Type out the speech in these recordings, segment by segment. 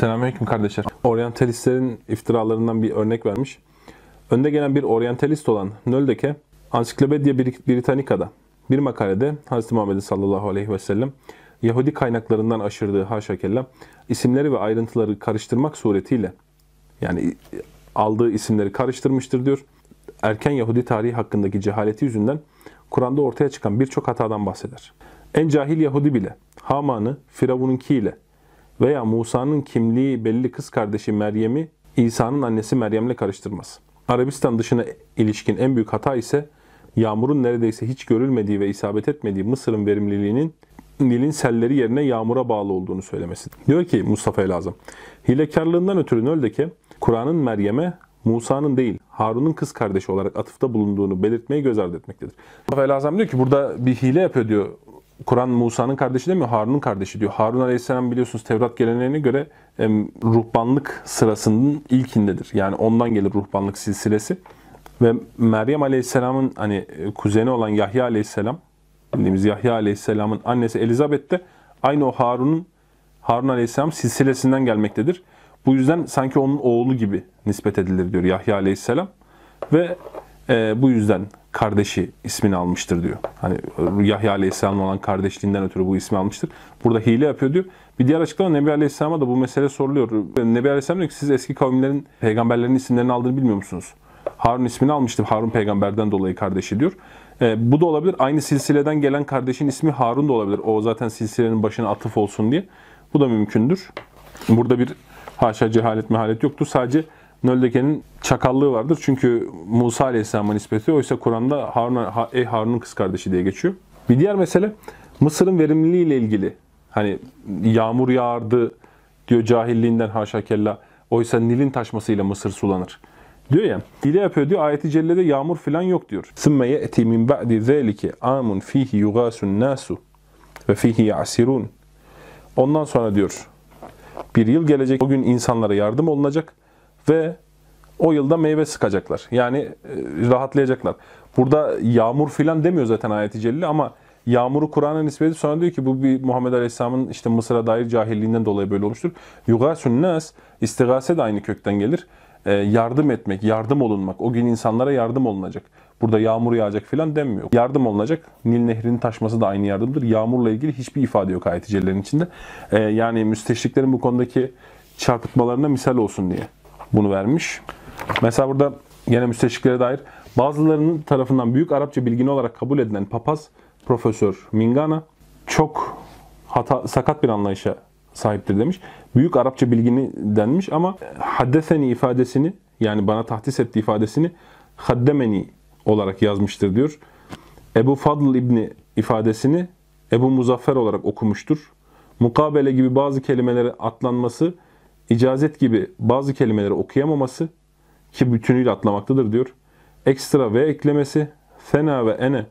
Selamünaleyküm kardeşler. Oryantalistlerin iftiralarından bir örnek vermiş. Önde gelen bir oryantalist olan Nöldeke, Ansiklopedia Britannica'da bir makalede Hz. Muhammed sallallahu aleyhi ve sellem Yahudi kaynaklarından aşırdığı haşa kella isimleri ve ayrıntıları karıştırmak suretiyle yani aldığı isimleri karıştırmıştır diyor. Erken Yahudi tarihi hakkındaki cehaleti yüzünden Kur'an'da ortaya çıkan birçok hatadan bahseder. En cahil Yahudi bile Haman'ı Firavun'unki veya Musa'nın kimliği belli kız kardeşi Meryem'i İsa'nın annesi Meryem'le karıştırmaz. Arabistan dışına ilişkin en büyük hata ise yağmurun neredeyse hiç görülmediği ve isabet etmediği Mısır'ın verimliliğinin Nil'in selleri yerine yağmura bağlı olduğunu söylemesi. Diyor ki Mustafa el Azam, hilekarlığından ötürü Nöldeke, Kur'an'ın Meryem'e Musa'nın değil, Harun'un kız kardeşi olarak atıfta bulunduğunu belirtmeyi göz ardı etmektedir. Mustafa el Azam diyor ki burada bir hile yapıyor diyor. Kur'an Musa'nın kardeşi demiyor, Harun'un kardeşi diyor. Harun Aleyhisselam biliyorsunuz Tevrat geleneğine göre ruhbanlık sırasının ilkindedir. Yani ondan gelir ruhbanlık silsilesi. Ve Meryem Aleyhisselam'ın hani kuzeni olan Yahya Aleyhisselam, bildiğimiz Yahya Aleyhisselam'ın annesi Elizabeth de aynı o Harun'un Harun Aleyhisselam silsilesinden gelmektedir. Bu yüzden sanki onun oğlu gibi nispet edilir diyor Yahya Aleyhisselam. Ve e, bu yüzden kardeşi ismini almıştır diyor. Hani Yahya Aleyhisselam olan kardeşliğinden ötürü bu ismi almıştır. Burada hile yapıyor diyor. Bir diğer açıklama Nebi Aleyhisselam'a da bu mesele soruluyor. Nebi Aleyhisselam diyor ki siz eski kavimlerin peygamberlerin isimlerini aldığını bilmiyor musunuz? Harun ismini almıştı. Harun peygamberden dolayı kardeşi diyor. E, bu da olabilir. Aynı silsileden gelen kardeşin ismi Harun da olabilir. O zaten silsilenin başına atıf olsun diye. Bu da mümkündür. Burada bir haşa cehalet mehalet yoktur. Sadece Nöldeke'nin çakallığı vardır. Çünkü Musa Aleyhisselam'a nispeti oysa Kur'an'da Harun, ey Harun'un kız kardeşi diye geçiyor. Bir diğer mesele Mısır'ın verimliliği ile ilgili. Hani yağmur yağardı diyor cahilliğinden haşa kella. Oysa Nil'in taşmasıyla Mısır sulanır. Diyor ya, hile yapıyor diyor, ayeti cellede yağmur falan yok diyor. ثُمَّ يَأْتِي مِنْ بَعْدِ ذَٰلِكِ عَامٌ ف۪يهِ يُغَاسُ النَّاسُ وَف۪يهِ يَعْسِرُونَ Ondan sonra diyor, bir yıl gelecek, o gün insanlara yardım olunacak ve o yılda meyve sıkacaklar. Yani e, rahatlayacaklar. Burada yağmur filan demiyor zaten ayet-i celile ama yağmuru Kur'an'a nispeti sonra diyor ki bu bir Muhammed Aleyhisselam'ın işte Mısır'a dair cahilliğinden dolayı böyle olmuştur. Yugasun nas istigase de aynı kökten gelir. Ee, yardım etmek, yardım olunmak. O gün insanlara yardım olunacak. Burada yağmur yağacak filan denmiyor. Yardım olunacak. Nil nehrinin taşması da aynı yardımdır. Yağmurla ilgili hiçbir ifade yok ayet-i içinde. Ee, yani müsteşriklerin bu konudaki çarpıtmalarına misal olsun diye bunu vermiş. Mesela burada yine müsteşriklere dair bazılarının tarafından büyük Arapça bilgini olarak kabul edilen papaz Profesör Mingana çok hata, sakat bir anlayışa sahiptir demiş. Büyük Arapça bilgini denmiş ama haddeseni ifadesini yani bana tahdis etti ifadesini haddemeni olarak yazmıştır diyor. Ebu Fadl İbni ifadesini Ebu Muzaffer olarak okumuştur. Mukabele gibi bazı kelimeleri atlanması, icazet gibi bazı kelimeleri okuyamaması ki bütünüyle atlamaktadır diyor. Ekstra ve eklemesi, fena ve ene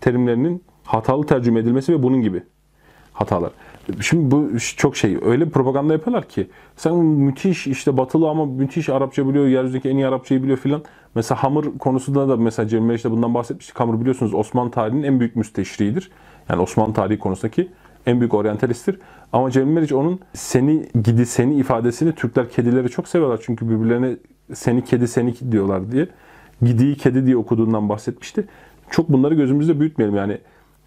terimlerinin hatalı tercüme edilmesi ve bunun gibi hatalar. Şimdi bu çok şey öyle bir propaganda yapıyorlar ki sen müthiş işte batılı ama müthiş Arapça biliyor, yeryüzündeki en iyi Arapçayı biliyor filan. Mesela hamur konusunda da mesela Cemil de bundan bahsetmiştik. Hamur biliyorsunuz Osmanlı tarihinin en büyük müsteşriğidir. Yani Osmanlı tarihi konusundaki en büyük oryantalisttir. Ama Cemil Meriç onun seni gidi seni ifadesini Türkler kedileri çok seviyorlar. Çünkü birbirlerine seni kedi seni diyorlar diye. Gidiyi kedi diye okuduğundan bahsetmişti. Çok bunları gözümüzde büyütmeyelim yani.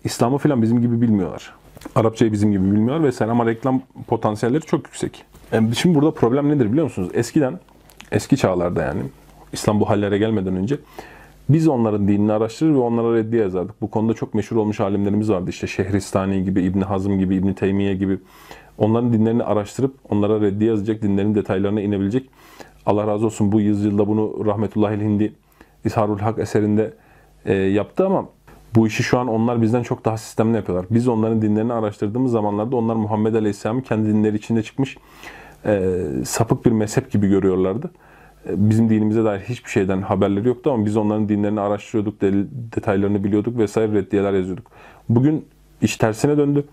İslam'ı falan bizim gibi bilmiyorlar. Arapçayı bizim gibi bilmiyorlar ve ama reklam potansiyelleri çok yüksek. Yani şimdi burada problem nedir biliyor musunuz? Eskiden, eski çağlarda yani, İslam bu hallere gelmeden önce biz onların dinini araştırır ve onlara reddiye yazardık. Bu konuda çok meşhur olmuş alimlerimiz vardı. İşte Şehristani gibi, İbn Hazm gibi, İbn Teymiye gibi. Onların dinlerini araştırıp onlara reddiye yazacak, dinlerin detaylarına inebilecek. Allah razı olsun bu yüzyılda bunu Rahmetullahi Hindi İsharul Hak eserinde e, yaptı ama bu işi şu an onlar bizden çok daha sistemli yapıyorlar. Biz onların dinlerini araştırdığımız zamanlarda onlar Muhammed Aleyhisselam'ı kendi dinleri içinde çıkmış e, sapık bir mezhep gibi görüyorlardı. Bizim dinimize dair hiçbir şeyden haberleri yoktu ama biz onların dinlerini araştırıyorduk, detaylarını biliyorduk vesaire reddiyeler yazıyorduk. Bugün iş tersine döndü.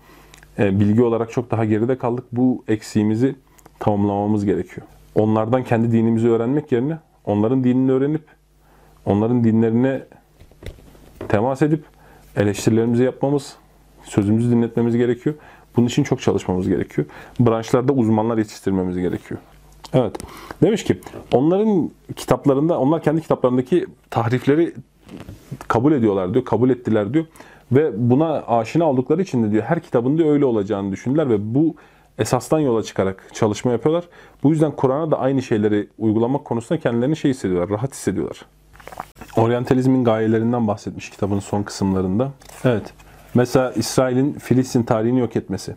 E, bilgi olarak çok daha geride kaldık. Bu eksiğimizi tamamlamamız gerekiyor. Onlardan kendi dinimizi öğrenmek yerine onların dinini öğrenip onların dinlerine temas edip eleştirilerimizi yapmamız, sözümüzü dinletmemiz gerekiyor. Bunun için çok çalışmamız gerekiyor. Branşlarda uzmanlar yetiştirmemiz gerekiyor. Evet. Demiş ki onların kitaplarında, onlar kendi kitaplarındaki tahrifleri kabul ediyorlar diyor, kabul ettiler diyor. Ve buna aşina oldukları için de diyor her kitabında öyle olacağını düşündüler ve bu esastan yola çıkarak çalışma yapıyorlar. Bu yüzden Kur'an'a da aynı şeyleri uygulamak konusunda kendilerini şey hissediyorlar, rahat hissediyorlar. Oryantalizmin gayelerinden bahsetmiş kitabın son kısımlarında. Evet. Mesela İsrail'in Filistin tarihini yok etmesi.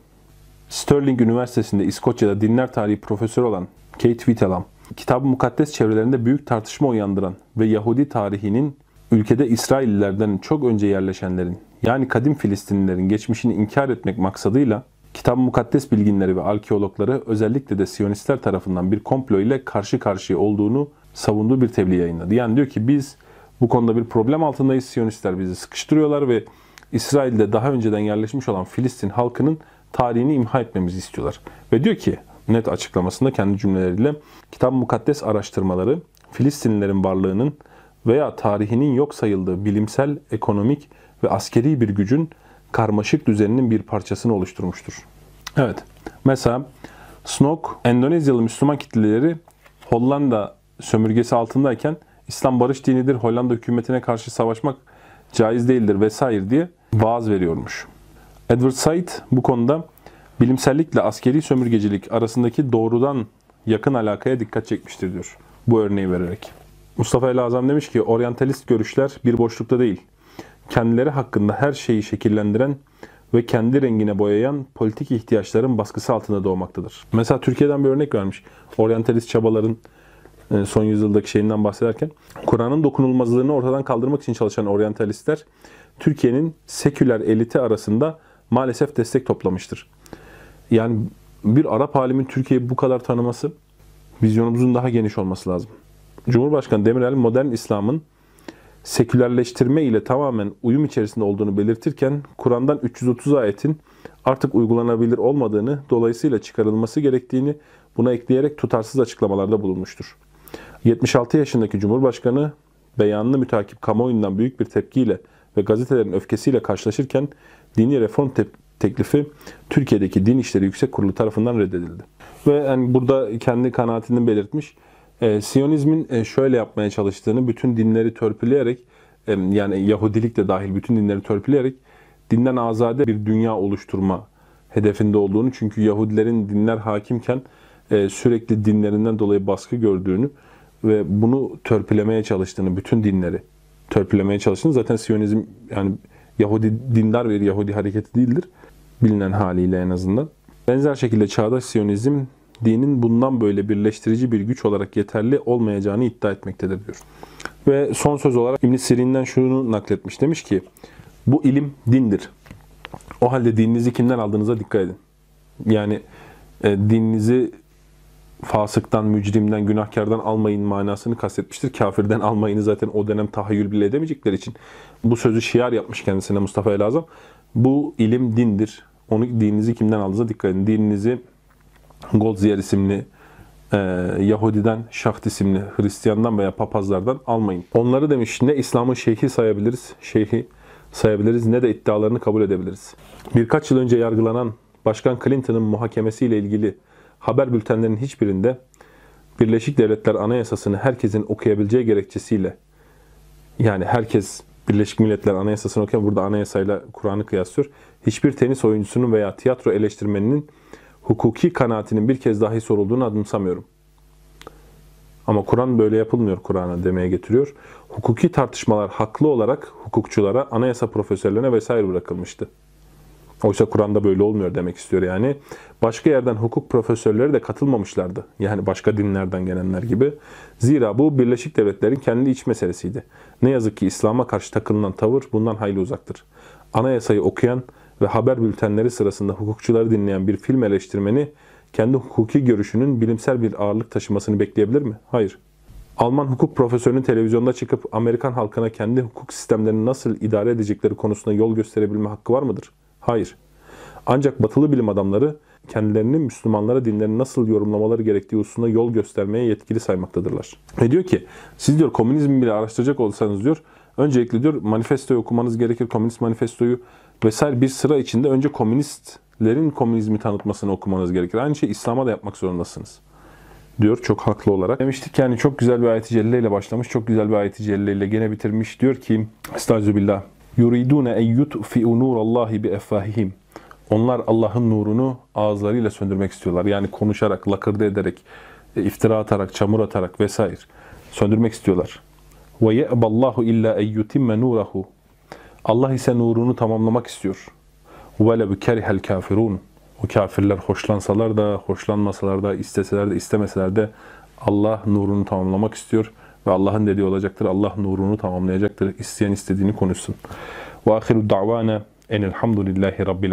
Sterling Üniversitesi'nde İskoçya'da dinler tarihi profesörü olan Kate Whittelam, kitab-ı mukaddes çevrelerinde büyük tartışma uyandıran ve Yahudi tarihinin ülkede İsraillilerden çok önce yerleşenlerin yani kadim Filistinlilerin geçmişini inkar etmek maksadıyla kitab-ı mukaddes bilginleri ve arkeologları özellikle de Siyonistler tarafından bir komplo ile karşı karşıya olduğunu savunduğu bir tebliğ yayınladı. Yani diyor ki biz bu konuda bir problem altındayız. Siyonistler bizi sıkıştırıyorlar ve İsrail'de daha önceden yerleşmiş olan Filistin halkının tarihini imha etmemizi istiyorlar. Ve diyor ki net açıklamasında kendi cümleleriyle kitab-ı mukaddes araştırmaları Filistinlilerin varlığının veya tarihinin yok sayıldığı bilimsel, ekonomik ve askeri bir gücün karmaşık düzeninin bir parçasını oluşturmuştur. Evet, mesela Snok, Endonezyalı Müslüman kitleleri Hollanda sömürgesi altındayken İslam barış dinidir, Hollanda hükümetine karşı savaşmak caiz değildir vesaire diye vaaz veriyormuş. Edward Said bu konuda bilimsellikle askeri sömürgecilik arasındaki doğrudan yakın alakaya dikkat çekmiştir diyor. Bu örneği vererek. Mustafa El Azam demiş ki oryantalist görüşler bir boşlukta değil. Kendileri hakkında her şeyi şekillendiren ve kendi rengine boyayan politik ihtiyaçların baskısı altında doğmaktadır. Mesela Türkiye'den bir örnek vermiş. Oryantalist çabaların e, son yüzyıldaki şeyinden bahsederken Kur'an'ın dokunulmazlığını ortadan kaldırmak için çalışan oryantalistler Türkiye'nin seküler eliti arasında maalesef destek toplamıştır. Yani bir Arap alimin Türkiye'yi bu kadar tanıması vizyonumuzun daha geniş olması lazım. Cumhurbaşkanı Demirel modern İslam'ın sekülerleştirme ile tamamen uyum içerisinde olduğunu belirtirken Kur'an'dan 330 ayetin artık uygulanabilir olmadığını, dolayısıyla çıkarılması gerektiğini buna ekleyerek tutarsız açıklamalarda bulunmuştur. 76 yaşındaki Cumhurbaşkanı beyanını mütakip kamuoyundan büyük bir tepkiyle ve gazetelerin öfkesiyle karşılaşırken dini reform te- teklifi Türkiye'deki Din İşleri Yüksek Kurulu tarafından reddedildi. Ve yani burada kendi kanaatini belirtmiş. E, Siyonizmin e, şöyle yapmaya çalıştığını bütün dinleri törpüleyerek e, yani Yahudilik de dahil bütün dinleri törpüleyerek dinden azade bir dünya oluşturma hedefinde olduğunu çünkü Yahudilerin dinler hakimken e, sürekli dinlerinden dolayı baskı gördüğünü ve bunu törpülemeye çalıştığını, bütün dinleri törpülemeye çalıştığını zaten Siyonizm yani Yahudi dindar bir Yahudi hareketi değildir. Bilinen haliyle en azından. Benzer şekilde çağdaş Siyonizm dinin bundan böyle birleştirici bir güç olarak yeterli olmayacağını iddia etmektedir diyor. Ve son söz olarak İbn Sirin'den şunu nakletmiş. Demiş ki bu ilim dindir. O halde dininizi kimden aldığınıza dikkat edin. Yani e, dininizi fasıktan, mücrimden, günahkardan almayın manasını kastetmiştir. Kafirden almayını zaten o dönem tahayyül bile edemeyecekleri için bu sözü şiar yapmış kendisine Mustafa Elazam. Bu ilim dindir. Onu dininizi kimden aldığınıza dikkat edin. Dininizi Goldziyer isimli e, Yahudiden, Şaht isimli Hristiyandan veya papazlardan almayın. Onları demiş ne İslam'ın şeyhi sayabiliriz, şeyhi sayabiliriz ne de iddialarını kabul edebiliriz. Birkaç yıl önce yargılanan Başkan Clinton'ın muhakemesiyle ilgili haber bültenlerinin hiçbirinde Birleşik Devletler Anayasası'nı herkesin okuyabileceği gerekçesiyle yani herkes Birleşik Milletler Anayasası'nı okuyan burada anayasayla Kur'an'ı kıyaslıyor. Hiçbir tenis oyuncusunun veya tiyatro eleştirmeninin hukuki kanaatinin bir kez dahi sorulduğunu adımsamıyorum. Ama Kur'an böyle yapılmıyor Kur'an'a demeye getiriyor. Hukuki tartışmalar haklı olarak hukukçulara, anayasa profesörlerine vesaire bırakılmıştı. Oysa Kur'an'da böyle olmuyor demek istiyor yani. Başka yerden hukuk profesörleri de katılmamışlardı. Yani başka dinlerden gelenler gibi. Zira bu Birleşik Devletler'in kendi iç meselesiydi. Ne yazık ki İslam'a karşı takılınan tavır bundan hayli uzaktır. Anayasayı okuyan ve haber bültenleri sırasında hukukçuları dinleyen bir film eleştirmeni kendi hukuki görüşünün bilimsel bir ağırlık taşımasını bekleyebilir mi? Hayır. Alman hukuk profesörünün televizyonda çıkıp Amerikan halkına kendi hukuk sistemlerini nasıl idare edecekleri konusunda yol gösterebilme hakkı var mıdır? Hayır. Ancak batılı bilim adamları kendilerini Müslümanlara dinlerini nasıl yorumlamaları gerektiği hususunda yol göstermeye yetkili saymaktadırlar. Ve diyor ki siz diyor komünizmi bile araştıracak olsanız diyor öncelikle diyor manifestoyu okumanız gerekir. Komünist manifestoyu vesaire bir sıra içinde önce komünist komünistlerin komünizmi tanıtmasını okumanız gerekir. Aynı şey İslam'a da yapmak zorundasınız. Diyor çok haklı olarak. Demiştik yani çok güzel bir ayet-i celle ile başlamış. Çok güzel bir ayet-i celle ile gene bitirmiş. Diyor ki Estağfirullah. Yuridune en yutfi'u nurallahi bi effahihim. Onlar Allah'ın nurunu ağızlarıyla söndürmek istiyorlar. Yani konuşarak, lakırdı ederek, e, iftira atarak, çamur atarak vesaire söndürmek istiyorlar. Ve ye'ballahu illa en yutimme nurahu. Allah ise nurunu tamamlamak istiyor. Ve le kerihel kafirun. O kafirler hoşlansalar da, hoşlanmasalar da, isteseler de, istemeseler de Allah nurunu tamamlamak istiyor. Ve Allah'ın dediği olacaktır. Allah nurunu tamamlayacaktır. İsteyen istediğini konuşsun. Ve ahiru da'vana enelhamdülillahi rabbil